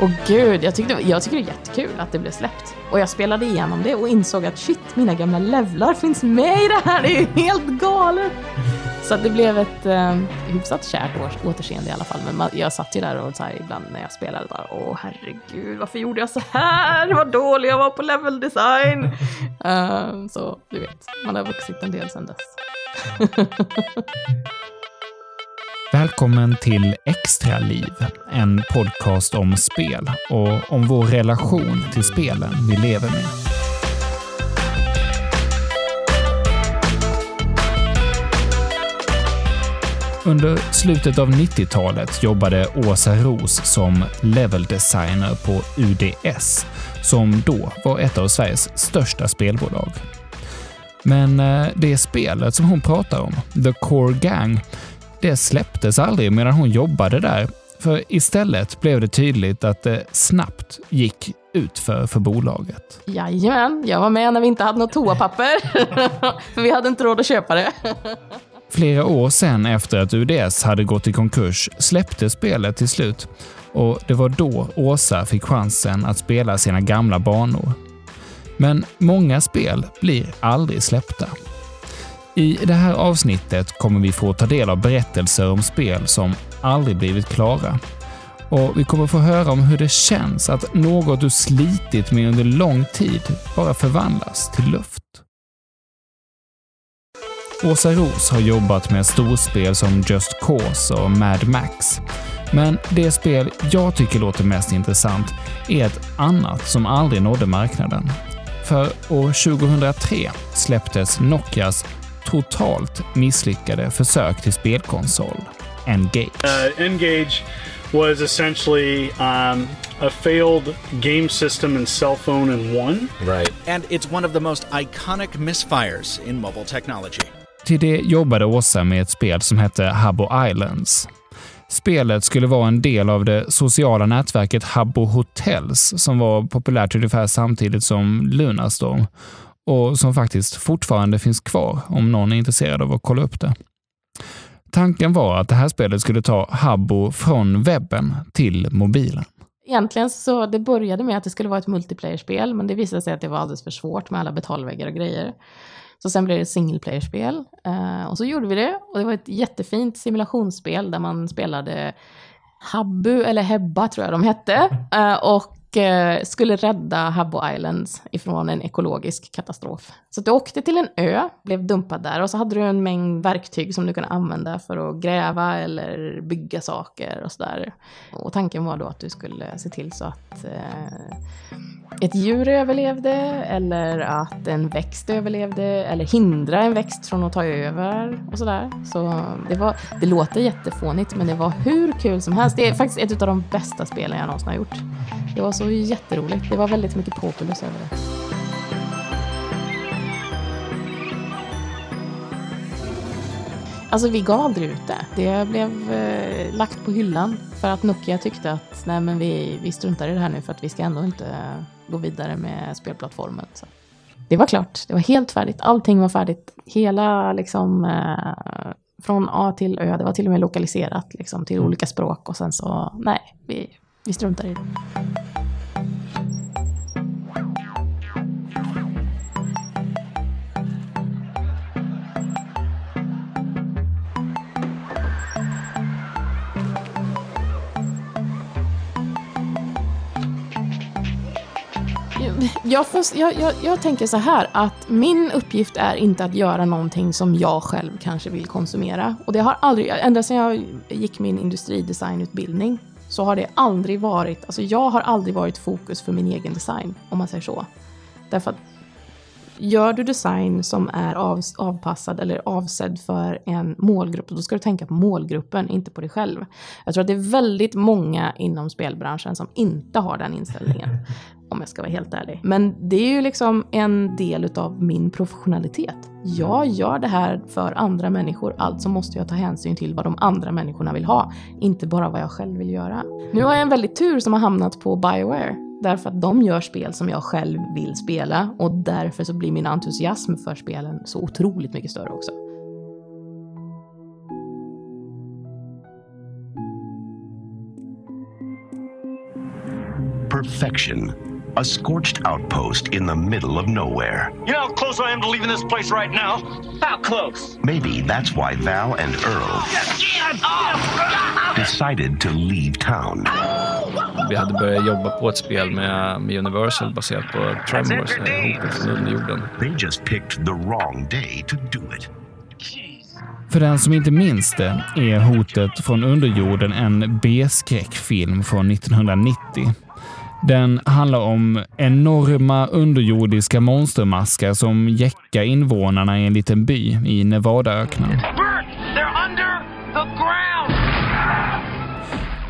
Och gud, jag, tyckte, jag tycker det är jättekul att det blev släppt. Och jag spelade igenom det och insåg att shit, mina gamla levlar finns med i det här, det är ju helt galet! Så att det blev ett eh, hyfsat kärt återseende i alla fall. Men man, jag satt ju där och så här, ibland när jag spelade bara åh herregud, varför gjorde jag så här? Vad dålig jag var på level design! uh, så du vet, man har vuxit en del sedan dess. Välkommen till Extra liv, en podcast om spel och om vår relation till spelen vi lever med. Under slutet av 90-talet jobbade Åsa Ros som level designer på UDS, som då var ett av Sveriges största spelbolag. Men eh, det spelet som hon pratar om, The Core Gang, det släpptes aldrig medan hon jobbade där. För istället blev det tydligt att det snabbt gick utför för bolaget. Jajamän, jag var med när vi inte hade något toapapper. för vi hade inte råd att köpa det. Flera år sen efter att UDS hade gått i konkurs släpptes spelet till slut och det var då Åsa fick chansen att spela sina gamla banor. Men många spel blir aldrig släppta. I det här avsnittet kommer vi få ta del av berättelser om spel som aldrig blivit klara. Och vi kommer få höra om hur det känns att något du slitit med under lång tid bara förvandlas till luft. Åsa Ros har jobbat med storspel som Just Cause och Mad Max. Men det spel jag tycker låter mest intressant är ett annat som aldrig nådde marknaden. För år 2003 släpptes Nokias totalt misslyckade försök till spelkonsol, Engage. Uh, Engage was essentially um, a failed game system and cell phone in one. Right. And it's one of the most iconic misfires in mobile technology. Till det jobbade Åsa med ett spel som hette Habbo Islands. Spelet skulle vara en del av det sociala nätverket Habbo Hotels som var populärt ungefär samtidigt som Lunarstorm och som faktiskt fortfarande finns kvar om någon är intresserad av att kolla upp det. Tanken var att det här spelet skulle ta Habbo från webben till mobilen. Egentligen så det började med att det skulle vara ett multiplayer-spel, men det visade sig att det var alldeles för svårt med alla betalväggar och grejer. Så sen blev det ett single player-spel. Uh, och så gjorde vi det och det var ett jättefint simulationsspel där man spelade Habbu, eller Hebba tror jag de hette. Uh, och Eh, Eh, skulle rädda Habbo Islands ifrån en ekologisk katastrof. Så du åkte till en ö, blev dumpad där och så hade du en mängd verktyg som du kunde använda för att gräva eller bygga saker och sådär. Och tanken var då att du skulle se till så att eh, ett djur överlevde eller att en växt överlevde eller hindra en växt från att ta över och sådär. Så det, var, det låter jättefånigt men det var hur kul som helst. Det är faktiskt ett av de bästa spelen jag någonsin har gjort. Det var så jätteroligt. Det var väldigt mycket populus över det. Alltså vi gav aldrig ut det. Det blev eh, lagt på hyllan för att Nokia tyckte att nej men vi, vi struntar i det här nu för att vi ska ändå inte gå vidare med spelplattformen. Så. Det var klart, det var helt färdigt. Allting var färdigt. Hela liksom eh, från A till Ö. Det var till och med lokaliserat liksom, till mm. olika språk och sen så nej, vi, vi struntar i det. jag, får, jag, jag, jag, tänker så här att min uppgift är inte att göra någonting som jag själv kanske vill konsumera. Och det har aldrig, ända sedan jag gick min industridesignutbildning så har det aldrig varit, alltså jag har aldrig varit fokus för min egen design, om man säger så. Därför att gör du design som är av, avpassad eller avsedd för en målgrupp, då ska du tänka på målgruppen, inte på dig själv. Jag tror att det är väldigt många inom spelbranschen som inte har den inställningen om jag ska vara helt ärlig. Men det är ju liksom en del av min professionalitet. Jag gör det här för andra människor, alltså måste jag ta hänsyn till vad de andra människorna vill ha, inte bara vad jag själv vill göra. Nu har jag en väldigt tur som har hamnat på Bioware, därför att de gör spel som jag själv vill spela och därför så blir min entusiasm för spelen så otroligt mycket större också. perfection. A scorched outpost in the middle of nowhere. You know how close I am to leaving this place right now? How close? Maybe that's why Val and Earl decided to leave town. Vi hade börjat jobba på ett spel med, med Universal baserat på Tremors, Hotet från underjorden. För den som inte minns det är Hotet från underjorden en B-skräckfilm från 1990. Den handlar om enorma underjordiska monstermaskar som jäckar invånarna i en liten by i Nevadaöknen.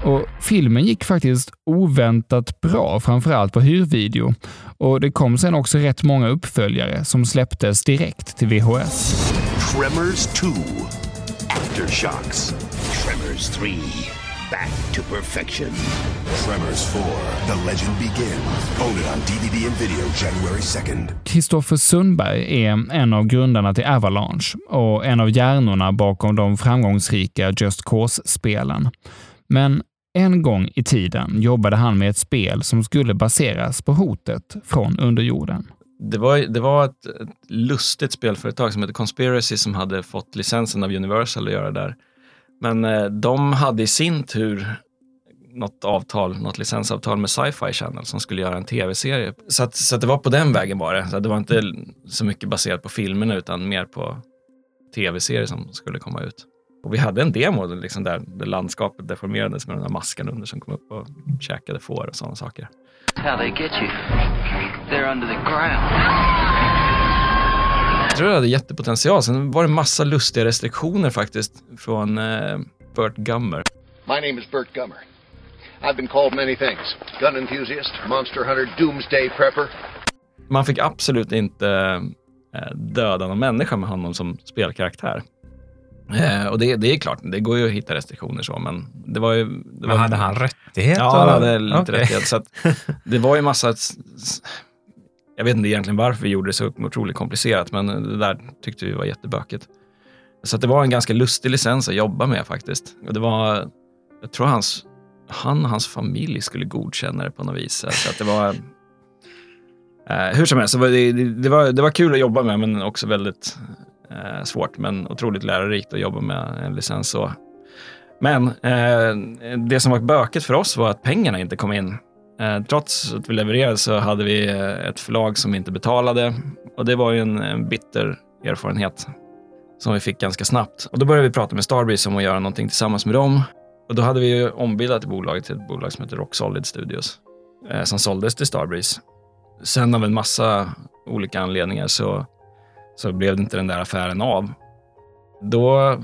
Och filmen gick faktiskt oväntat bra, framförallt på hyrvideo. Och det kom sen också rätt många uppföljare som släpptes direkt till VHS. Tremors 2. Aftershocks. Tremors 3. Back to perfection. Tremors 4, The Legend Begins. Own it on DVD and video January 2nd. Kristoffer Sundberg är en av grundarna till Avalanche och en av hjärnorna bakom de framgångsrika Just Cause-spelen. Men en gång i tiden jobbade han med ett spel som skulle baseras på hotet från underjorden. Det var, det var ett, ett lustigt spelföretag som hette Conspiracy som hade fått licensen av Universal att göra där. Men eh, de hade i sin tur något avtal, något licensavtal med Sci-Fi Channel som skulle göra en tv-serie. Så, att, så att det var på den vägen var det. Så det var inte så mycket baserat på filmerna utan mer på tv-serier som skulle komma ut. Och vi hade en demo liksom där, där landskapet deformerades med den där masken under som kom upp och käkade får och sådana saker. How they get you. They're under the ground. Jag tror det hade jättepotential. Sen var det massa lustiga restriktioner faktiskt från eh, Burt Gummer. My name is Bert Gummer. I've been called many things gun enthusiast, monster hunter, doomsday prepper. Man fick absolut inte eh, döda någon människa med honom som spelkaraktär. Eh, och det, det är klart, det går ju att hitta restriktioner så, men det var ju... Det Men var, hade han rättighet? Ja, han hade lite Okej. rättighet. Så att det var ju massa... Jag vet inte egentligen varför vi gjorde det så otroligt komplicerat, men det där tyckte vi var jättebökigt. Så det var en ganska lustig licens att jobba med faktiskt. Och det var, jag tror hans, han och hans familj skulle godkänna det på något vis. Så att det var... Eh, hur som helst, det, det, var, det var kul att jobba med, men också väldigt eh, svårt, men otroligt lärorikt att jobba med en licens. Så. Men eh, det som var bökigt för oss var att pengarna inte kom in. Eh, trots att vi levererade så hade vi eh, ett förlag som inte betalade och det var ju en, en bitter erfarenhet som vi fick ganska snabbt. Och då började vi prata med Starbreeze om att göra någonting tillsammans med dem. Och då hade vi ju ombildat bolaget till ett bolag som heter Rock Solid Studios eh, som såldes till Starbreeze. Sen av en massa olika anledningar så, så blev det inte den där affären av. Då,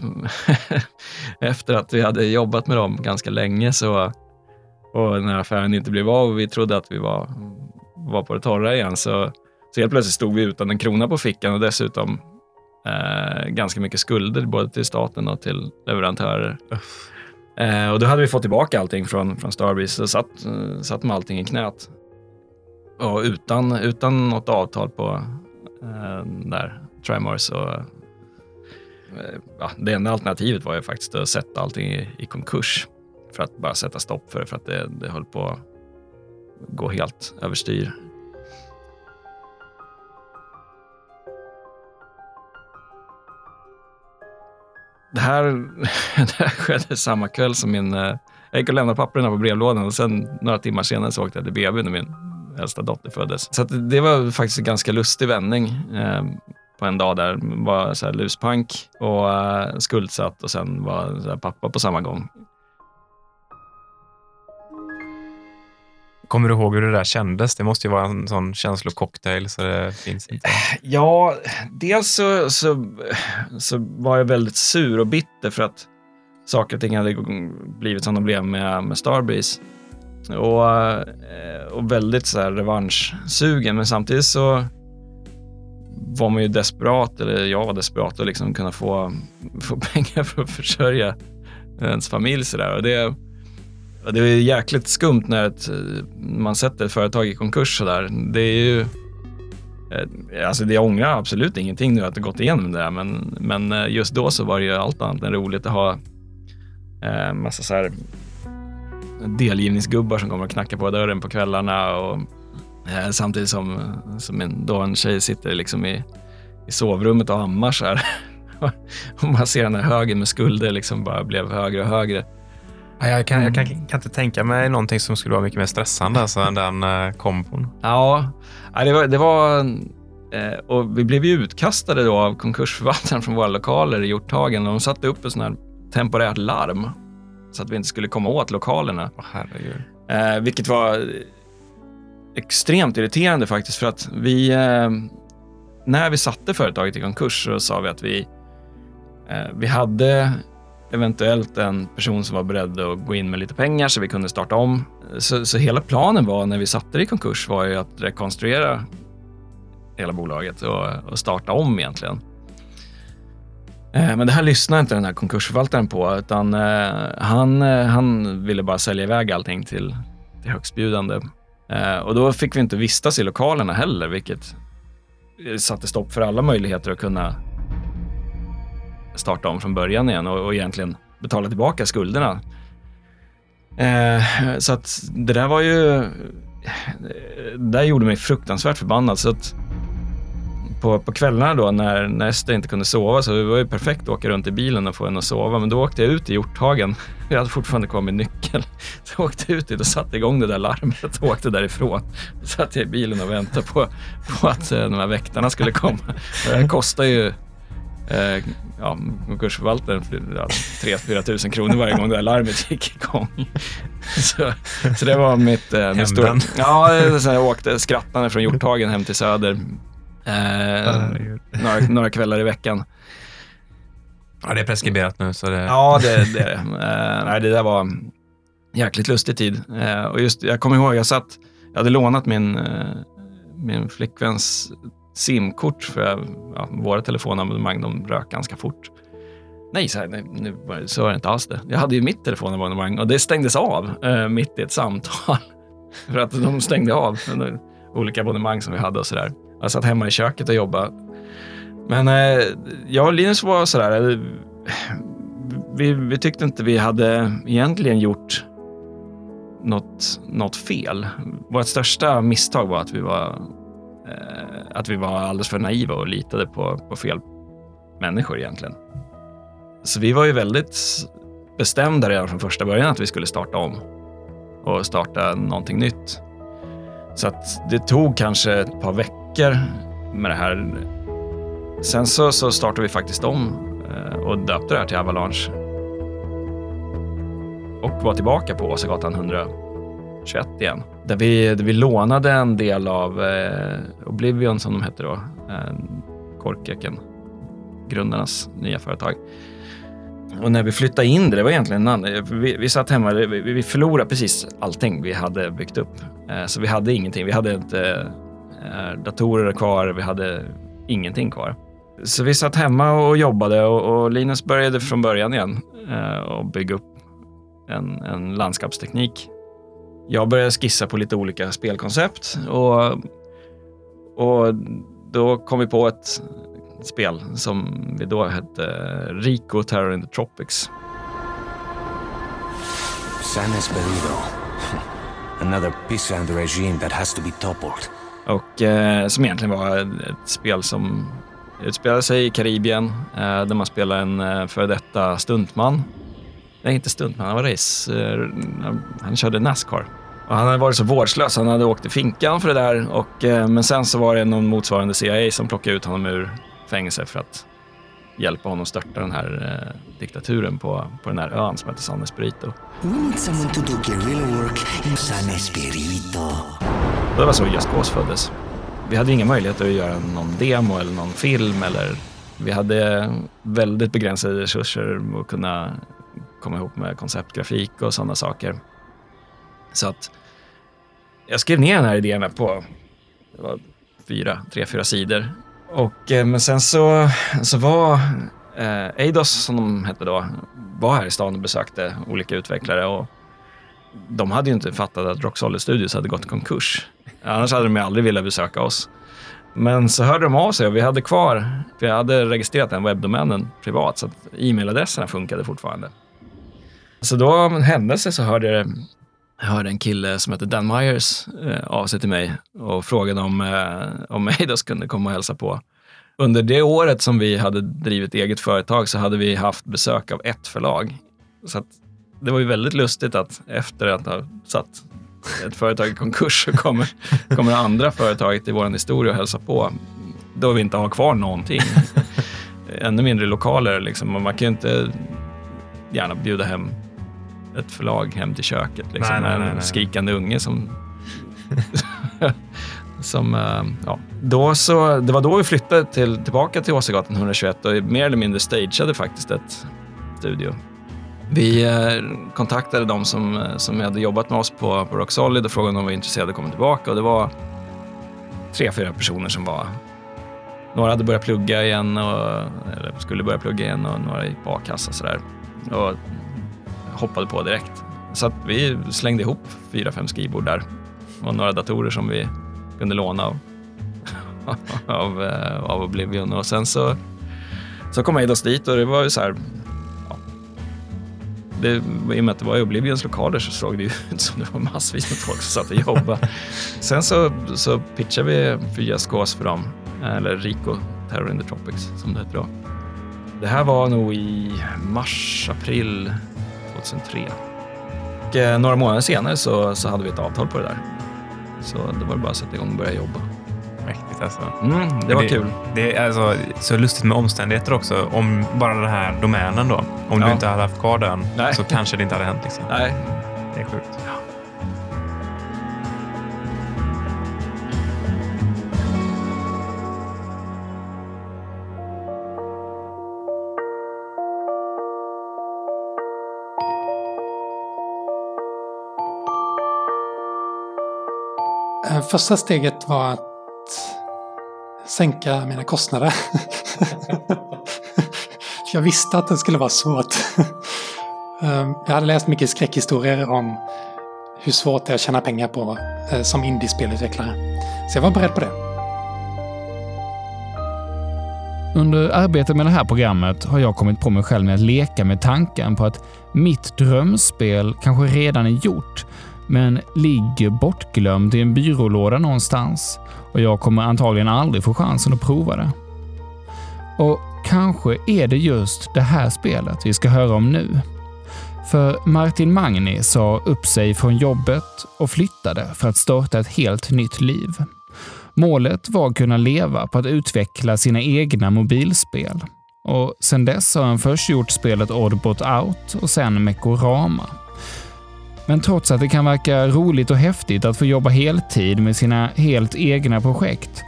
efter att vi hade jobbat med dem ganska länge så, och den här affären inte blev av och vi trodde att vi var, var på det torra igen, så, så helt plötsligt stod vi utan en krona på fickan och dessutom eh, ganska mycket skulder både till staten och till leverantörer. Eh, och då hade vi fått tillbaka allting från, från Starbreeze och satt, satt med allting i knät. Och utan, utan något avtal på eh, där Trimars. och eh, ja, det enda alternativet var ju faktiskt att sätta allting i, i konkurs för att bara sätta stopp för det, för att det, det höll på att gå helt överstyr. Det här, det här skedde samma kväll som min... Eh, jag gick och lämnade papperna på brevlådan och sen några timmar senare så åkte jag till BB när min äldsta dotter föddes. Så att det var faktiskt en ganska lustig vändning eh, på en dag där. Var så här luspank och eh, skuldsatt och sen var pappa på samma gång. Kommer du ihåg hur det där kändes? Det måste ju vara en sån känslococktail så det finns inte. Ja, dels så, så, så var jag väldigt sur och bitter för att saker och ting hade blivit som de blev med, med Starbreeze. Och, eh, och väldigt så här revanschsugen, men samtidigt så var man ju desperat, eller jag var desperat att liksom kunna få, få pengar för att försörja ens familj. Så där. Och det, det är jäkligt skumt när ett, man sätter ett företag i konkurs. Så där. Det är ju... Eh, alltså det jag ångrar absolut ingenting nu att det gått igenom det där, men, men eh, just då så var det ju allt annat än roligt att ha eh, massa så här delgivningsgubbar som kommer och knackar på dörren på kvällarna. Och, samtidigt som, som en, då en tjej sitter liksom i, i sovrummet och ammar så här. och man ser den här högen med skulder liksom bara blev högre och högre. Ja, Jag kan, jag kan, kan inte tänka mig någonting som skulle vara mycket mer stressande alltså, än den eh, kombon. Ja, det var... Det var eh, och vi blev ju utkastade då av konkursförvaltaren från våra lokaler i Hjorthagen. De satte upp ett sånt här temporärt larm så att vi inte skulle komma åt lokalerna. Åh, herregud. Eh, vilket var extremt irriterande faktiskt för att vi, eh, när vi satte företaget i konkurs så sa vi att vi, eh, vi hade eventuellt en person som var beredd att gå in med lite pengar så vi kunde starta om. Så, så hela planen var när vi satte det i konkurs var ju att rekonstruera hela bolaget och, och starta om egentligen. Eh, men det här lyssnade inte den här konkursförvaltaren på, utan eh, han, eh, han ville bara sälja iväg allting till, till högstbjudande. Eh, och då fick vi inte vistas i lokalerna heller, vilket eh, satte stopp för alla möjligheter att kunna starta om från början igen och, och egentligen betala tillbaka skulderna. Eh, så att det där var ju... Det där gjorde mig fruktansvärt förbannad. Så att på, på kvällarna då när, när Ester inte kunde sova så det var ju perfekt att åka runt i bilen och få henne att sova. Men då åkte jag ut i Hjorthagen. Jag hade fortfarande kvar min nyckel. Så jag åkte ut dit och satte igång det där larmet och åkte därifrån. Då satt jag i bilen och väntade på, på att eh, de här väktarna skulle komma. Det här kostar ju eh, ja, konkursförvaltaren ja, 3-4 tusen kronor varje gång det där larmet gick igång. Så, så det var mitt... Eh, mitt stora, Hämnden. ja, så jag åkte skrattande från Hjorthagen hem till Söder. Eh, några, några kvällar i veckan. Ja, det är preskriberat nu så det... Ja, det, det är det. Eh, nej, det där var jäkligt lustig tid. Eh, och just, jag kommer ihåg, jag satt, jag hade lånat min, eh, min flickväns simkort för jag, ja, våra telefonabonnemang, de rök ganska fort. Nej, så, här, nej nu, så var det inte alls det. Jag hade ju mitt telefonabonnemang och det stängdes av eh, mitt i ett samtal. för att de stängde av de olika abonnemang som vi hade och sådär. Jag satt hemma i köket och jobbade. Men eh, jag och Linus var sådär, eh, vi, vi tyckte inte vi hade egentligen gjort något, något fel. Vårt största misstag var att vi var, eh, att vi var alldeles för naiva och litade på, på fel människor egentligen. Så vi var ju väldigt bestämda redan från första början att vi skulle starta om och starta någonting nytt. Så att det tog kanske ett par veckor med det här. Sen så, så startade vi faktiskt om eh, och döpte det här till Avalanche. Och var tillbaka på Åsagatan 121 igen. Där vi, där vi lånade en del av eh, Oblivion som de hette då, eh, Korkeken, grundarnas nya företag. Och när vi flyttade in det, det var egentligen en annan, vi, vi satt hemma, vi, vi förlorade precis allting vi hade byggt upp. Eh, så vi hade ingenting, vi hade inte Eh, datorer kvar, vi hade ingenting kvar. Så vi satt hemma och jobbade och, och Linus började från början igen eh, och bygga upp en, en landskapsteknik. Jag började skissa på lite olika spelkoncept och, och då kom vi på ett spel som vi då hette Rico Terror in the Tropics. San Esperido. Another piece and the regime that has to be toppled. Och eh, som egentligen var ett spel som utspelade sig i Karibien eh, där man spelar en eh, före detta stuntman. Nej, inte stuntman, han var race. Eh, han- körde Nascar. Och han hade varit så vårdslös, han hade åkt i finkan för det där. Och, eh, men sen så var det någon motsvarande CIA som plockade ut honom ur fängelse för att hjälpa honom störta den här eh, diktaturen på, på den här ön som heter San Espirito. We need someone to do guerrilla work in San Espirito. Det var så Just Cause föddes. Vi hade inga möjligheter att göra någon demo eller någon film eller vi hade väldigt begränsade resurser att kunna komma ihop med konceptgrafik och sådana saker. Så att jag skrev ner den här idén på det var fyra, tre, fyra sidor. Och, eh, men sen så, så var eh, Eidos, som de hette då, var här i stan och besökte olika utvecklare och de hade ju inte fattat att Rock Solid Studios hade gått i konkurs. Annars hade de ju aldrig velat besöka oss. Men så hörde de av sig och vi hade kvar, för jag hade registrerat den webbdomänen privat, så att e-mailadresserna funkade fortfarande. Så då av en händelse så hörde jag hörde en kille som heter Dan Myers eh, av sig till mig och frågade om, eh, om Eidos kunde komma och hälsa på. Under det året som vi hade drivit eget företag så hade vi haft besök av ett förlag. Så att det var ju väldigt lustigt att efter att ha satt ett företag i konkurs så kommer, kommer andra företaget i vår historia och hälsa på. Då vi inte har kvar någonting. Ännu mindre lokaler. Liksom. Man kan ju inte gärna bjuda hem ett förlag hem till köket. Liksom, Nej, nej, nej, en skrikande unge som... som eh, ja. då så, det var då vi flyttade till, tillbaka till Åsagatan 121 och mer eller mindre stageade faktiskt ett studio. Vi eh, kontaktade de som, eh, som hade jobbat med oss på, på Rock Solid och frågade om de var intresserade av att komma tillbaka. Och det var tre, fyra personer som var... Några hade börjat plugga igen, och, eller skulle börja plugga igen och några gick på a-kassa och sådär. Och hoppade på direkt. Så att vi slängde ihop fyra, fem skrivbord där och några datorer som vi kunde låna av, av, eh, av Oblivion. Och sen så, så kom Eidos dit och det var ju så här... Det, I och med att det var i Oblivions lokaler så såg det ju ut som det var massvis med folk som satt och jobbade. Sen så, så pitchade vi Fria Skås för dem, eller Rico Terror in the Tropics som det heter då. Det här var nog i mars, april 2003. Och eh, några månader senare så, så hade vi ett avtal på det där. Så det var bara att sätta igång och börja jobba. Alltså. Mm, det var kul. Det är alltså så lustigt med omständigheter också. Om bara den här domänen då. Om Ja. du inte hade haft kvar den Nej. så kanske det inte hade hänt. Liksom. Nej. Det är sjukt. Första steget var att sänka mina kostnader. jag visste att det skulle vara svårt. Ehm, jag hade läst mycket skräckhistorier om hur svårt det är att tjäna pengar på eh, som indiespelutvecklare. Så jag var beredd på det. Under arbetet med det här programmet har jag kommit på mig själv med att leka med tanken på att mitt drömspel kanske redan är gjort, men ligger bortglömd i en byrålåda någonstans och jag kommer antagligen aldrig få chansen att prova det. Och kanske är det just det här spelet vi ska höra om nu. För Martin Magni sa upp sig från jobbet och flyttade för att starta ett helt nytt liv. Målet var att kunna leva på att utveckla sina egna mobilspel. Och sedan dess har han först gjort spelet Oddbot Out och sen Mekorama. Men trots att det kan verka roligt och häftigt att få jobba heltid med sina helt egna projekt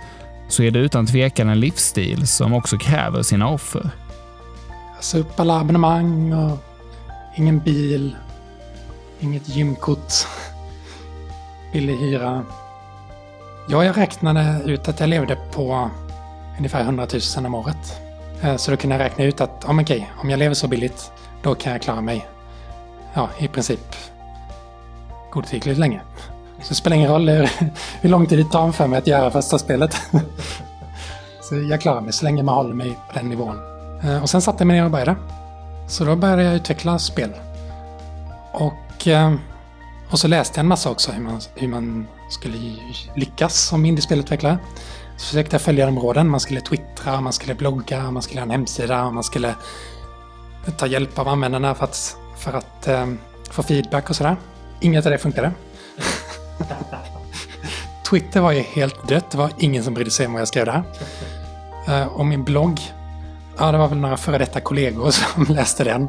så är det utan tvekan en livsstil som också kräver sina offer. Alltså, jag sa upp alla abonnemang och ingen bil, inget gymkort, billig hyra. Ja, jag räknade ut att jag levde på ungefär 100 000 om året. Eh, så då kunde jag räkna ut att om, okej, om jag lever så billigt, då kan jag klara mig ja, i princip godtyckligt länge. Så det spelar ingen roll hur, hur lång tid det tar för mig att göra första spelet. Så jag klarar mig så länge man håller mig på den nivån. Eh, och sen satte jag mig ner och började. Så då började jag utveckla spel. Och, eh, och så läste jag en massa också hur man, hur man skulle lyckas som indiespelutvecklare. Så försökte jag följa de råden. Man skulle twittra, man skulle blogga, man skulle ha en hemsida, man skulle ta hjälp av användarna för att, för att eh, få feedback och sådär. Inget av det funkade. Twitter var ju helt dött. Det var ingen som brydde sig om vad jag skrev där. Eh, och min blogg, ja det var väl några före detta kollegor som läste den.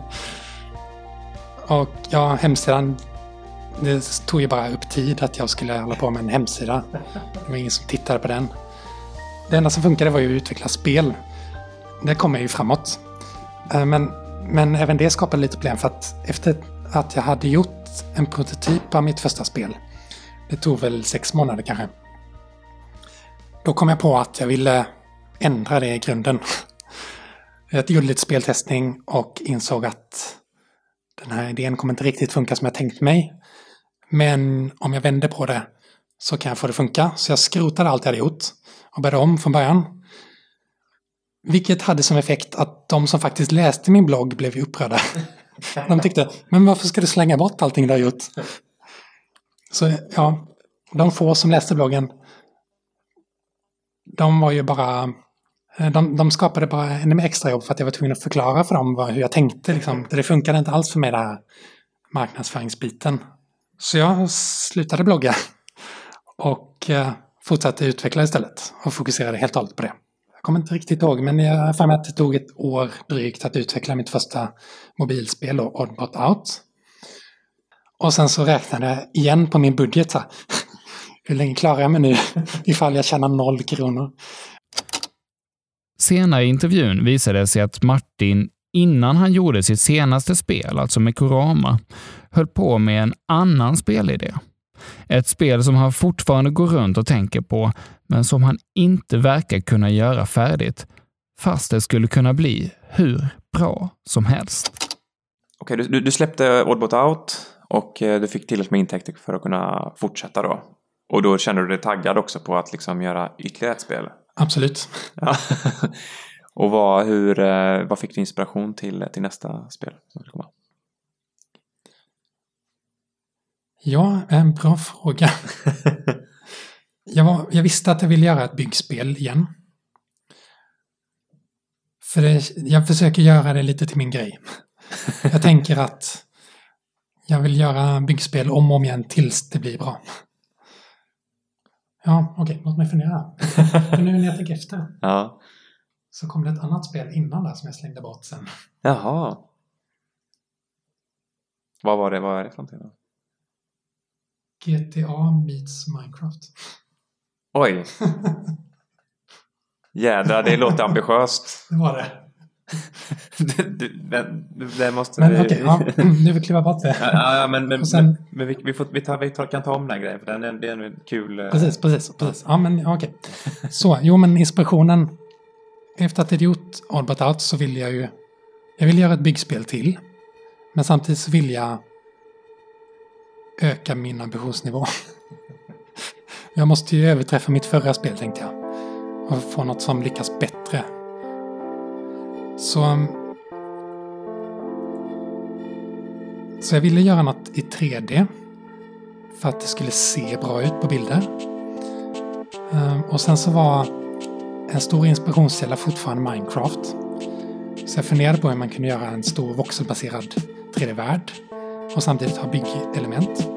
Och ja, hemsidan, det tog ju bara upp tid att jag skulle hålla på med en hemsida. Det var ingen som tittade på den. Det enda som funkade var ju att utveckla spel. Det kommer ju framåt. Eh, men, men även det skapade lite problem för att efter att jag hade gjort en prototyp av mitt första spel, det tog väl sex månader kanske. Då kom jag på att jag ville ändra det i grunden. Jag gjorde lite speltestning och insåg att den här idén kommer inte riktigt funka som jag tänkt mig. Men om jag vänder på det så kan jag få det funka. Så jag skrotade allt jag hade gjort och började om från början. Vilket hade som effekt att de som faktiskt läste min blogg blev upprörda. De tyckte, men varför ska du slänga bort allting du har gjort? Så ja, de få som läste bloggen, de var ju bara... Eh, de, de skapade bara ännu mer extra jobb för att jag var tvungen att förklara för dem vad, hur jag tänkte. Liksom. Det funkade inte alls för mig den här marknadsföringsbiten. Så jag slutade blogga och eh, fortsatte utveckla istället och fokuserade helt och hållet på det. Jag kommer inte riktigt ihåg, men jag har för mig att det tog ett år drygt att utveckla mitt första mobilspel, och Oddbot Out. Och sen så räknade jag igen på min budget. Så. Hur länge klarar jag mig nu ifall jag tjänar noll kronor? Senare i intervjun visade det sig att Martin, innan han gjorde sitt senaste spel, alltså Mekorama, höll på med en annan spelidé. Ett spel som han fortfarande går runt och tänker på, men som han inte verkar kunna göra färdigt, fast det skulle kunna bli hur bra som helst. Okej, du, du släppte Oddbot Out och eh, du fick tillräckligt med intäkter för att kunna fortsätta då. Och då känner du dig taggad också på att liksom göra ytterligare ett spel? Absolut. Ja. och vad, hur, eh, vad fick du inspiration till, till nästa spel som skulle komma? Ja, en bra fråga. jag, var, jag visste att jag ville göra ett byggspel igen. För det, jag försöker göra det lite till min grej. jag tänker att jag vill göra byggspel om och om igen tills det blir bra. Ja, okej, låt mig fundera. För nu när jag tänker efter Ja. så kom det ett annat spel innan där som jag slängde bort sen. Jaha. Vad var det? Vad är det för någonting då? GTA meets Minecraft. Oj. Jädrar, det låter ambitiöst. Det var det. det, det, men, det måste Men vi... okej, ja, nu vill kliva bort det. Ja, ja, men, men, sen- men, men vi, vi, får, vi, tar, vi tar, kan ta om den här grejen för den, är- det är en kul... eh, Precis, precis, precis. Ja, men okej. Så, jo men inspirationen. Efter att jag gjort Oddbot Out så vill jag ju... Jag vill göra ett byggspel till. Men samtidigt så vill jag öka min ambitionsnivå. Jag måste ju överträffa mitt förra spel tänkte jag. Och få något som lyckas bättre. Så... Um, så jag ville göra något i 3D. För att det skulle se bra ut på bilder. Um, och sen så var en stor inspirationskälla fortfarande Minecraft. Så jag funderade på hur man kunde göra en stor voxelbaserad 3D-värld och samtidigt ha byggelement.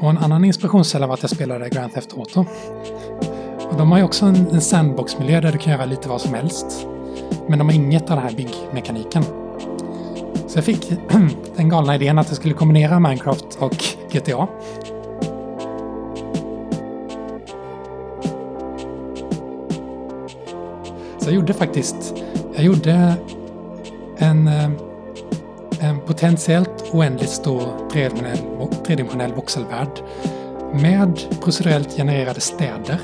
Och en annan inspirationskälla var att jag spelade Grand Theft Auto. Och de har ju också en, en sandbox-miljö där du kan göra lite vad som helst. Men de har inget av den här byggmekaniken. Så jag fick den galna idén att jag skulle kombinera Minecraft och GTA. Så jag gjorde faktiskt, jag gjorde en, eh, en potentiellt oändligt stor tredimensionell, tredimensionell voxelvärld med procedurellt genererade städer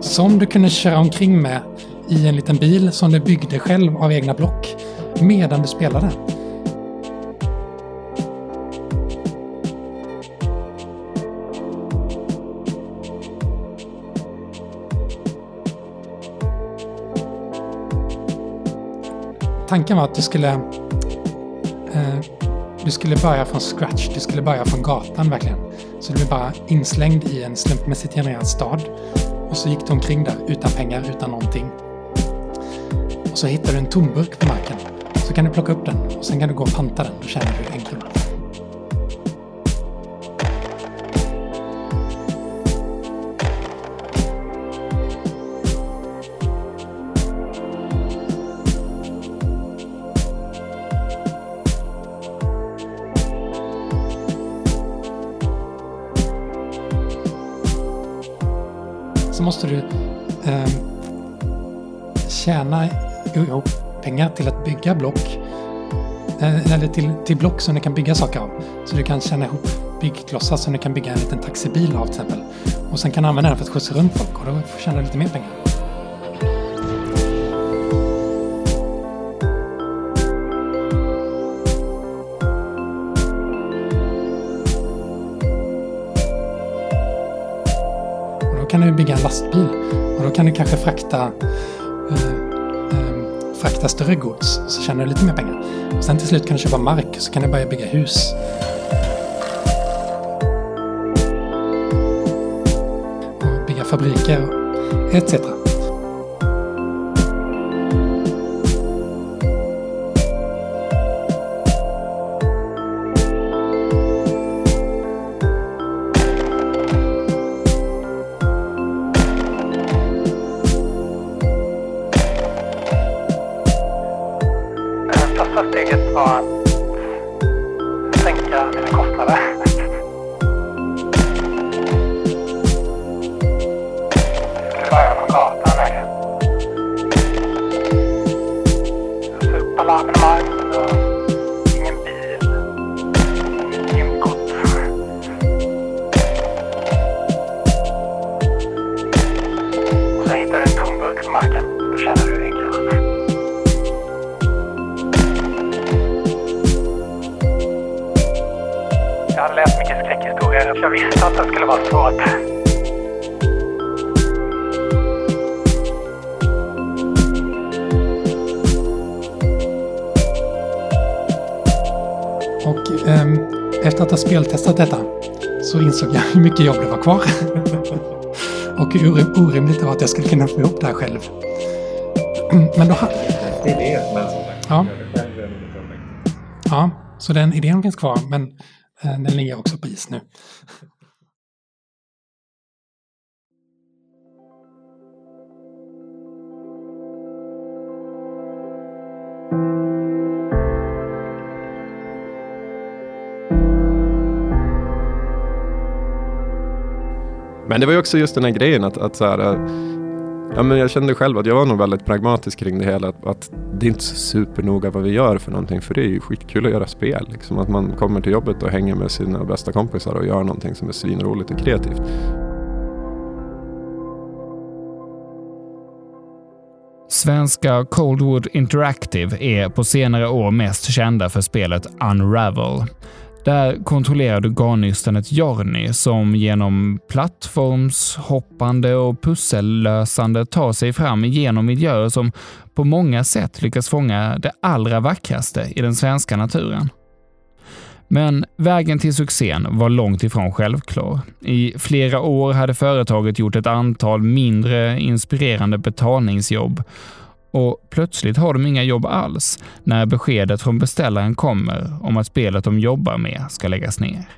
som du kunde köra omkring med i en liten bil som du byggde själv av egna block medan du spelade. Tanken var att du skulle eh, du skulle börja från scratch, du skulle börja från gatan verkligen. Så du blev bara inslängd i en slumpmässigt genererad stad. Och så gick du omkring där utan pengar, utan någonting. Och så hittar du en tomburk på marken. Så kan du plocka upp den och sen kan du gå och panta den. Då tjänar du en krona. Bygga block. Eh, eller till, till block som du kan bygga saker av. Så du kan tjäna ihop byggklossar som du kan bygga en liten taxibil av till exempel. Och sen kan du använda den för att skjutsa runt folk och då tjänar du lite mer pengar. Och då kan du bygga en lastbil och då kan du kanske frakta, eh, större gods så tjänar du lite mer pengar. Och sen till slut kan du köpa mark så kan du börja bygga hus. Och bygga fabriker etc. jag skulle kunna få ihop det här själv. Men då... Det är det, men som sagt. Ja. Ja, så den idén finns kvar, men eh, den ligger också på is nu. Men det var ju också just den här grejen att, att så här, eh, ja, men jag kände själv att jag var nog väldigt pragmatisk kring det hela. Att, att det är inte så supernoga vad vi gör för någonting. För det är ju skitkul att göra spel. Liksom. Att man kommer till jobbet och hänger med sina bästa kompisar och gör någonting som är svinroligt och kreativt. Svenska Coldwood Interactive är på senare år mest kända för spelet Unravel. Där kontrollerar du garnnystanet Jorny som genom plattformshoppande och pussellösande tar sig fram genom miljöer som på många sätt lyckas fånga det allra vackraste i den svenska naturen. Men vägen till succén var långt ifrån självklar. I flera år hade företaget gjort ett antal mindre inspirerande betalningsjobb och plötsligt har de inga jobb alls när beskedet från beställaren kommer om att spelet de jobbar med ska läggas ner.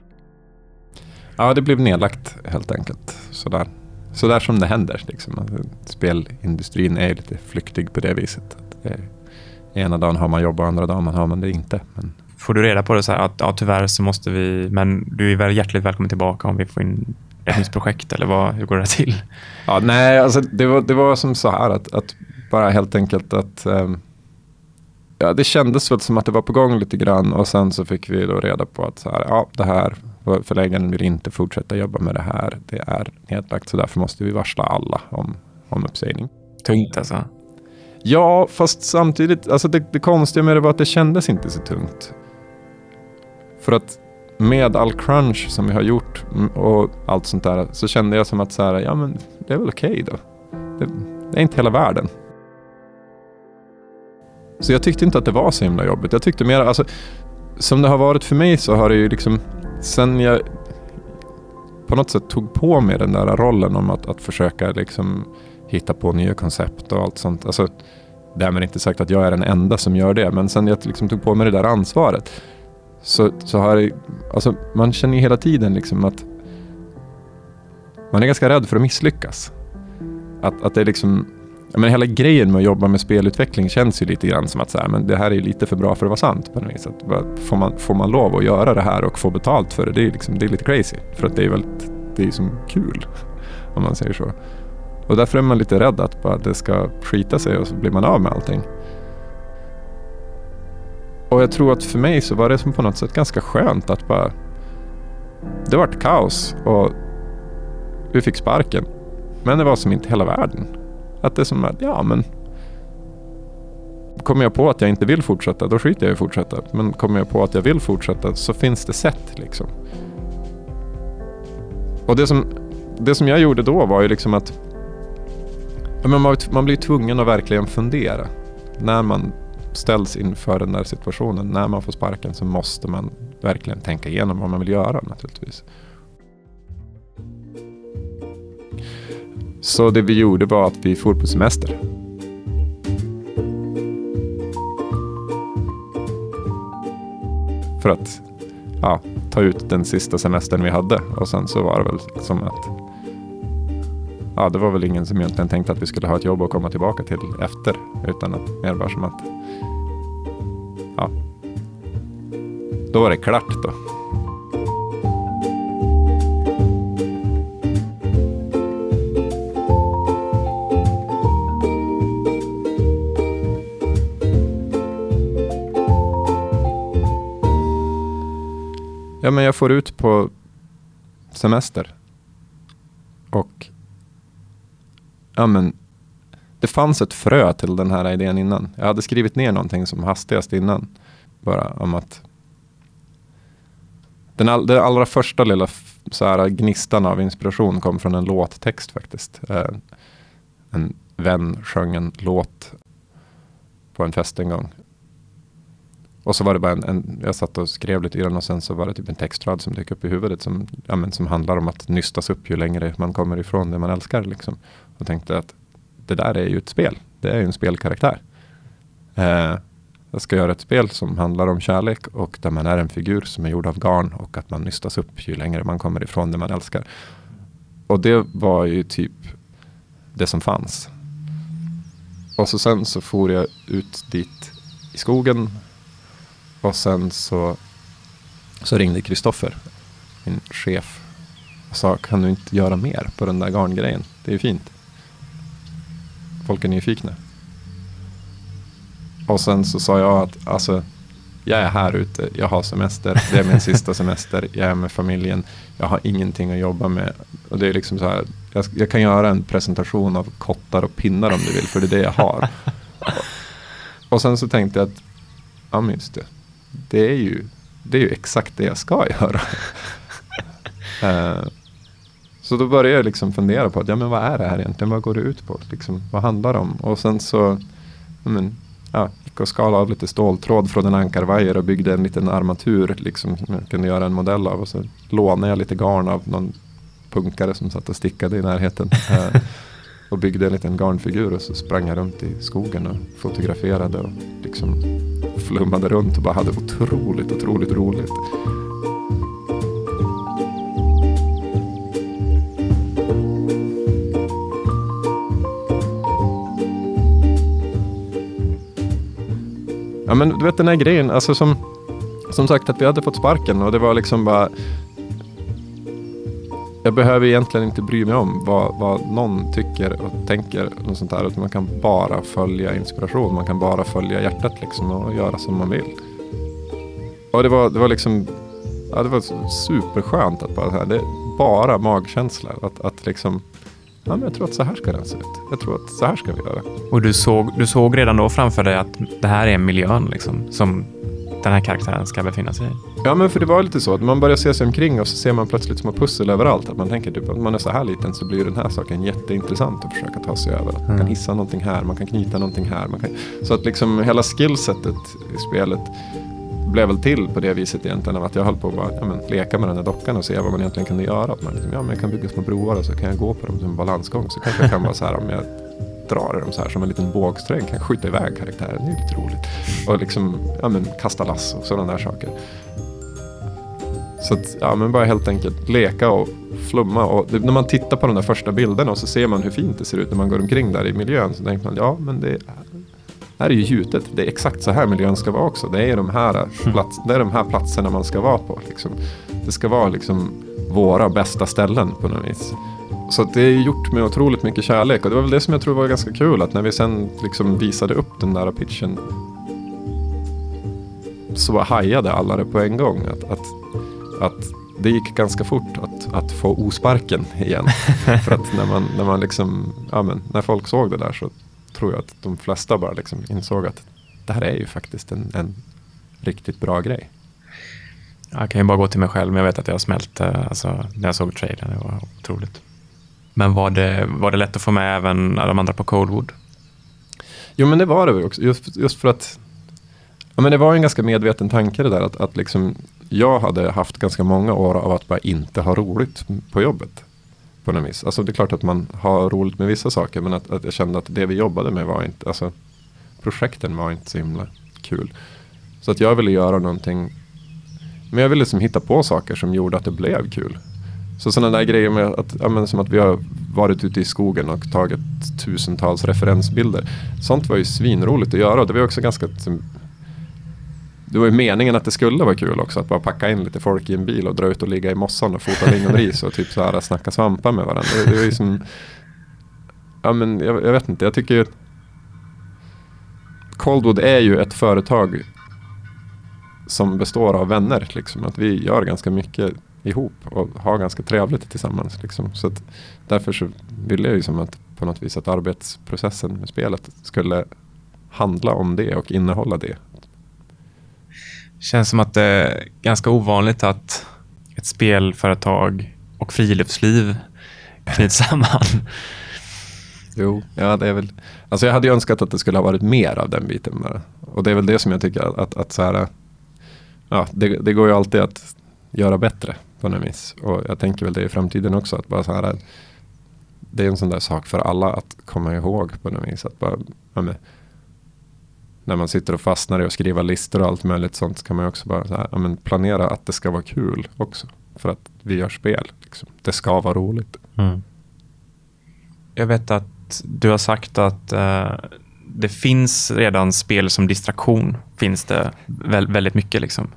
Ja, det blev nedlagt helt enkelt. Sådär, Sådär som det händer. Liksom. Spelindustrin är lite flyktig på det viset. Att det är, ena dagen har man jobb och andra dagen har man det inte. Men Får du reda på det så här att ja, tyvärr så måste vi, men du är väl hjärtligt välkommen tillbaka om vi får in ett nytt projekt eller vad, hur går det till? Ja, nej, alltså det var, det var som så här att, att bara helt enkelt att ehm, ja, det kändes väl som att det var på gång lite grann och sen så fick vi då reda på att så här, ja, det här förläggaren vill inte fortsätta jobba med det här. Det är nedlagt så därför måste vi varsla alla om, om uppsägning. Tungt alltså? Ja, fast samtidigt, alltså det, det konstiga med det var att det kändes inte så tungt. För att med all crunch som vi har gjort och allt sånt där så kände jag som att så här, ja men det är väl okej då. Det, det är inte hela världen. Så jag tyckte inte att det var så himla jobbigt. Jag tyckte mer, alltså som det har varit för mig så har det ju liksom sen jag på något sätt tog på mig den där rollen om att, att försöka liksom hitta på nya koncept och allt sånt. Alltså, därmed inte sagt att jag är den enda som gör det, men sen jag liksom tog på mig det där ansvaret så, så har det, alltså man känner ju hela tiden liksom att man är ganska rädd för att misslyckas. Att, att det är liksom, men hela grejen med att jobba med spelutveckling känns ju lite grann som att så här, men det här är lite för bra för att vara sant på något vis. Får, man, får man lov att göra det här och få betalt för det, det är, liksom, det är lite crazy. För att det är väldigt, det är som kul, om man säger så. Och därför är man lite rädd att bara det ska skita sig och så blir man av med allting. Och jag tror att för mig så var det som på något sätt ganska skönt att bara... Det vart kaos och vi fick sparken. Men det var som inte hela världen. Att det är som att, ja men... Kommer jag på att jag inte vill fortsätta, då skiter jag i att fortsätta. Men kommer jag på att jag vill fortsätta så finns det sätt liksom. Och det som, det som jag gjorde då var ju liksom att... Ja, men man, man blir tvungen att verkligen fundera. när man ställs inför den där situationen, när man får sparken så måste man verkligen tänka igenom vad man vill göra naturligtvis. Så det vi gjorde var att vi for på semester. För att ja, ta ut den sista semestern vi hade. Och sen så var det väl som att ja, det var väl ingen som egentligen tänkte att vi skulle ha ett jobb att komma tillbaka till efter. Utan att mer bara som att ja, då var det klart då. Ja, men jag får ut på semester. Och ja, men det fanns ett frö till den här idén innan. Jag hade skrivit ner någonting som hastigast innan. Bara om att den, all, den allra första lilla så här, gnistan av inspiration kom från en låttext faktiskt. Eh, en vän sjöng en låt på en fest en gång. Och så var det bara en, en, jag satt och skrev lite i den och sen så var det typ en textrad som dök upp i huvudet som, ja, men, som handlar om att nystas upp ju längre man kommer ifrån det man älskar. Liksom. Och tänkte att det där är ju ett spel. Det är ju en spelkaraktär. Eh, jag ska göra ett spel som handlar om kärlek och där man är en figur som är gjord av garn och att man nystas upp ju längre man kommer ifrån det man älskar. Och det var ju typ det som fanns. Och så sen så for jag ut dit i skogen och sen så, så ringde Kristoffer, min chef, och sa kan du inte göra mer på den där garngrejen? Det är ju fint. Folk är nyfikna. Och sen så sa jag att alltså, jag är här ute, jag har semester, det är min sista semester, jag är med familjen, jag har ingenting att jobba med. Och det är liksom så här, jag, jag kan göra en presentation av kottar och pinnar om du vill, för det är det jag har. och, och sen så tänkte jag att, ja men just det, det är ju, det är ju exakt det jag ska göra. uh, så då började jag liksom fundera på att, ja men vad är det här egentligen? Vad går det ut på? Liksom, vad handlar det om? Och sen så, men, ja, gick och skalade av lite ståltråd från en ankarvajer och byggde en liten armatur liksom, som jag kunde göra en modell av. Och så lånade jag lite garn av någon punkare som satt och stickade i närheten. Eh, och byggde en liten garnfigur och så sprang jag runt i skogen och fotograferade och liksom flummade runt och bara hade otroligt, otroligt roligt. Ja men du vet den här grejen, alltså som, som sagt att vi hade fått sparken och det var liksom bara jag behöver egentligen inte bry mig om vad, vad någon tycker och tänker. Och sånt där, utan man kan bara följa inspiration. Man kan bara följa hjärtat liksom och göra som man vill. Och det var, det var liksom ja, det var superskönt att bara, det är bara magkänsla. Att, att liksom, ja, men jag tror att så här ska den se ut. Jag tror att så här ska vi göra. Och du såg, du såg redan då framför dig att det här är miljön liksom, som den här karaktären ska befinna sig i. Ja, men för det var lite så att man börjar se sig omkring och så ser man plötsligt små pussel överallt. Att man tänker typ att man är så här liten så blir den här saken jätteintressant att försöka ta sig över. Att man kan Mm. hissa någonting här, man kan knyta någonting här. Kan... Så att liksom hela skillsetet i spelet blev väl till på det viset egentligen av att jag höll på att bara, ja, men, leka med den där dockan och se vad man egentligen kunde göra. Att man liksom, ja, men jag kan bygga små broar och så kan jag gå på dem som en balansgång. Så kanske jag kan vara så här om jag drar i dem så här som en liten bågsträng. Kan skjuta iväg karaktären. Det är lite roligt. Och liksom, ja men kasta lass och sådana där saker. Så att, ja men bara helt enkelt leka och flumma. Och det, när man tittar på de där första bilderna och så ser man hur fint det ser ut när man går omkring där i miljön. Så tänker man, ja men det här är ju gjutet. Det är exakt så här miljön ska vara också. Det är de här, plats, det är de här platserna man ska vara på. Liksom. Det ska vara liksom våra bästa ställen på något vis. Så det är gjort med otroligt mycket kärlek. Och det var väl det som jag tror var ganska kul. Att när vi sen liksom visade upp den där pitchen. Så hajade alla det på en gång. Att, att, att det gick ganska fort att, att få osparken igen. För att när man, när man liksom, ja men när folk såg det där så tror jag att de flesta bara liksom insåg att det här är ju faktiskt en, en riktigt bra grej. Jag kan ju bara gå till mig själv, men jag vet att jag smälte alltså, när jag såg trailern. Det var otroligt. Men var det, var det lätt att få med även de andra på Coldwood? Jo men det var det också. Just, just för att ja, men det var en ganska medveten tanke det där. Att, att liksom, jag hade haft ganska många år av att bara inte ha roligt på jobbet. På något vis. Alltså det är klart att man har roligt med vissa saker. Men att, att jag kände att det vi jobbade med var inte. Alltså, projekten var inte så himla kul. Så att jag ville göra någonting. Men jag ville liksom hitta på saker som gjorde att det blev kul. Så sådana där grejer med att, ja, men som att vi har varit ute i skogen och tagit tusentals referensbilder. Sånt var ju svinroligt att göra. Det var också ganska det var ju meningen att det skulle vara kul också att bara packa in lite folk i en bil och dra ut och ligga i mossan och fota lingonris och typ så här snacka svampar med varandra. Det, det var ju som, ja men jag, jag vet inte, jag tycker ju Coldwood är ju ett företag som består av vänner. Liksom. Att vi gör ganska mycket ihop och har ganska trevligt tillsammans. Liksom. Så därför så ville jag ju som att på något vis att arbetsprocessen med spelet skulle handla om det och innehålla det. Känns som att det är ganska ovanligt att ett spelföretag och friluftsliv knyts samman. Jo, ja det är väl. Alltså jag hade önskat att det skulle ha varit mer av den biten bara. Och det är väl det som jag tycker att, att, att så här, ja, det, det, går ju alltid att göra bättre på något vis. Och jag tänker väl det i framtiden också. Att bara så här, det är en sån där sak för alla att komma ihåg på något vis. Att bara, när man sitter och fastnar i att skriva listor och allt möjligt sånt så kan man ju också bara så här, men planera att det ska vara kul också. För att vi gör spel. Liksom. Det ska vara roligt. Mm. Jag vet att du har sagt att uh, det finns redan spel som distraktion. Finns det vä väldigt mycket liksom.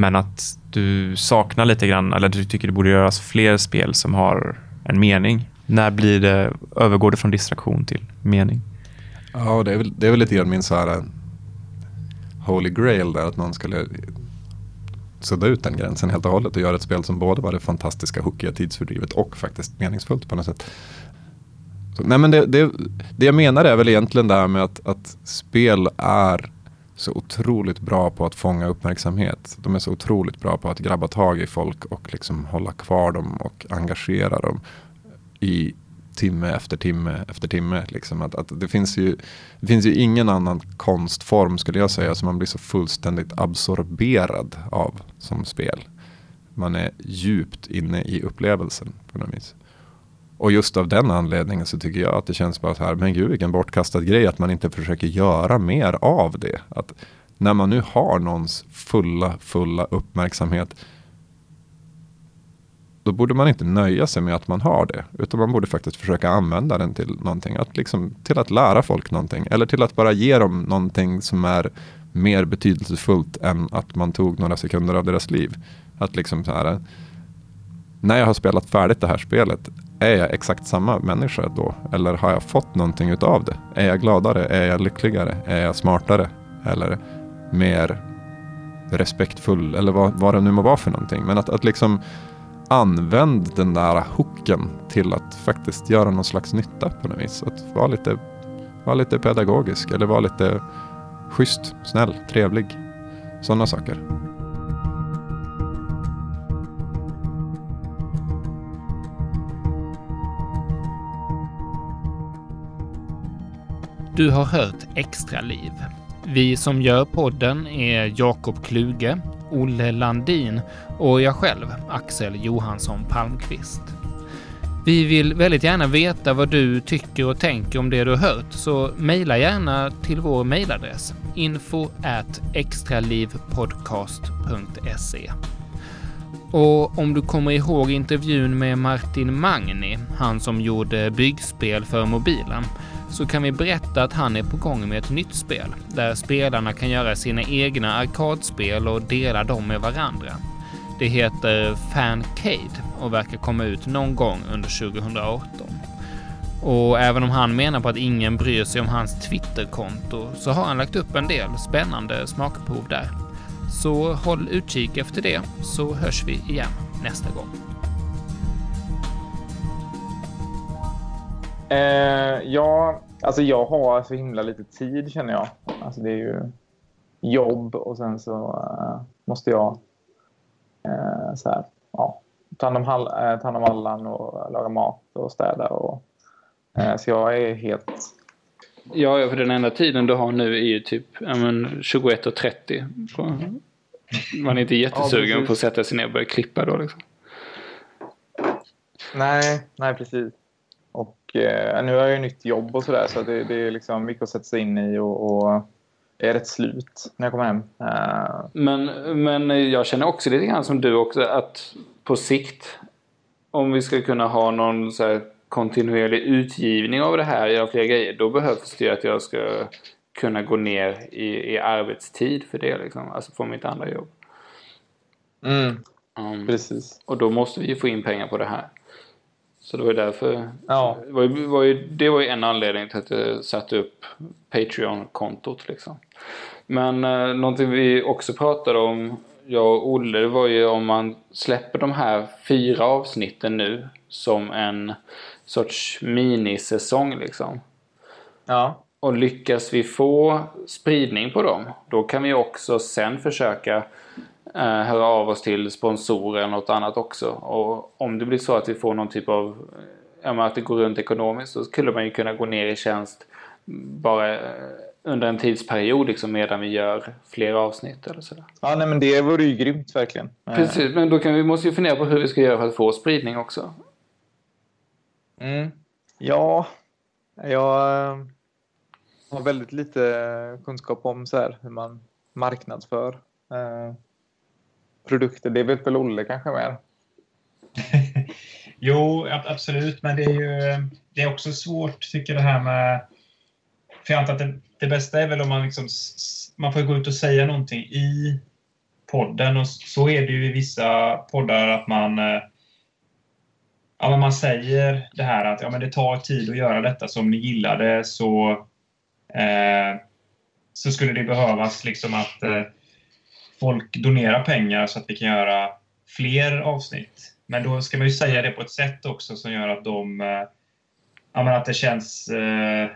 Men att du saknar lite grann, eller du tycker det borde göras fler spel som har en mening. När blir det, övergår det från distraktion till mening? Ja, det är väl, det är väl lite grann min så här eh, holy grail där, att någon skulle sudda ut den gränsen helt och hållet och göra ett spel som både var det fantastiska hookiga tidsfördrivet och faktiskt meningsfullt på något sätt. Så, nej men det, det, det jag menar är väl egentligen det här med att, att spel är så otroligt bra på att fånga uppmärksamhet. De är så otroligt bra på att grabba tag i folk och liksom hålla kvar dem och engagera dem i timme efter timme efter timme. Liksom. Att, att det, finns ju, det finns ju ingen annan konstform skulle jag säga som man blir så fullständigt absorberad av som spel. Man är djupt inne i upplevelsen på något vis. Och just av den anledningen så tycker jag att det känns bara så här, men gud vilken bortkastad grej att man inte försöker göra mer av det. Att när man nu har någons fulla, fulla uppmärksamhet då borde man inte nöja sig med att man har det. Utan man borde faktiskt försöka använda den till någonting. Att liksom, till att lära folk någonting. Eller till att bara ge dem någonting som är mer betydelsefullt än att man tog några sekunder av deras liv. Att liksom så här, när jag har spelat färdigt det här spelet, är jag exakt samma människa då? Eller har jag fått någonting utav det? Är jag gladare? Är jag lyckligare? Är jag smartare? Eller mer respektfull? Eller vad, vad det nu må vara för någonting. Men att, att liksom använd den där hooken till att faktiskt göra någon slags nytta på något vis. Att vara lite, vara lite pedagogisk eller vara lite schysst, snäll, trevlig. Sådana saker. Du har hört Extra liv. Vi som gör podden är Jakob Kluge, Olle Landin och jag själv, Axel Johansson Palmqvist. Vi vill väldigt gärna veta vad du tycker och tänker om det du har hört, så mejla gärna till vår mejladress info extralivpodcast.se. Och om du kommer ihåg intervjun med Martin Magni, han som gjorde byggspel för mobilen, så kan vi berätta att han är på gång med ett nytt spel där spelarna kan göra sina egna arkadspel och dela dem med varandra. Det heter Fancade och verkar komma ut någon gång under 2018. Och även om han menar på att ingen bryr sig om hans Twitterkonto så har han lagt upp en del spännande smakprov där. Så håll utkik efter det så hörs vi igen nästa gång. Eh, ja, alltså jag har så himla lite tid känner jag. Alltså det är ju jobb och sen så uh, måste jag uh, så här, ja, ta hand om, hall, uh, ta hand om hallan och laga mat och städa. Och, så jag är helt Ja, för den enda tiden du har nu är ju typ ja, men 21.30. Man är inte jättesugen Ja, på att sätta sig ner och börja klippa då liksom. Nej, nej precis. Och eh, nu har jag ju nytt jobb och sådär så det, det är liksom mycket att sätta sig in i och, och är rätt slut när jag kommer hem. Eh, Men, men jag känner också lite grann som du också att på sikt om vi ska kunna ha någon så kontinuerlig utgivning av det här, göra fler grejer, då behövs det ju att jag ska kunna gå ner i, i arbetstid för det liksom, alltså från mitt andra jobb. mm, Um, precis. och då måste vi ju få in pengar på det här. Så det var ju därför. Ja. Det var ju, var ju, det var ju en anledning till att jag satte upp Patreon-kontot liksom. Men eh, någonting vi också pratade om, jag och Olle, det var ju om man släpper de här fyra avsnitten nu som en sorts minisäsong liksom. Ja. Och lyckas vi få spridning på dem, då kan vi också sen försöka höra av oss till sponsorer eller något annat också. Och om det blir så att vi får någon typ av, eh, ja att det går runt ekonomiskt, så skulle man ju kunna gå ner i tjänst bara eh, under en tidsperiod liksom medan vi gör fler avsnitt eller sådär. Ja, nej, men det vore ju grymt verkligen. Eh, Precis, men då kan vi måste ju fundera på hur vi ska göra för att få spridning också. Mm. Ja, jag eh, har väldigt lite kunskap om så här, hur man marknadsför eh, produkter. Det vet väl Olle kanske mer? Jo, absolut. Men det är ju det är också svårt, tycker jag, det här med... För jag antar att det, det bästa är väl om man liksom... Man får gå ut och säga någonting i podden. Och så är det ju i vissa poddar att man... Eh, ja, men man säger det här att ja, men det tar tid att göra detta. Så om ni gillar det så... Eh, så skulle det behövas liksom att eh, folk donerar pengar så att vi kan göra fler avsnitt. Men då ska man ju säga det på ett sätt också som gör att de... Eh, ja, att det känns eh,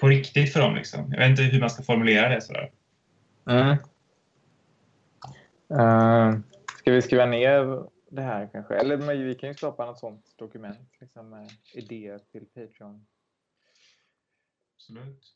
på riktigt för dem. Liksom. Jag vet inte hur man ska formulera det sådär. Mm. Eh, ska vi skriva ner det här kanske? Eller men vi kan ju skapa något sånt dokument liksom, med idéer till Patreon. Absolut.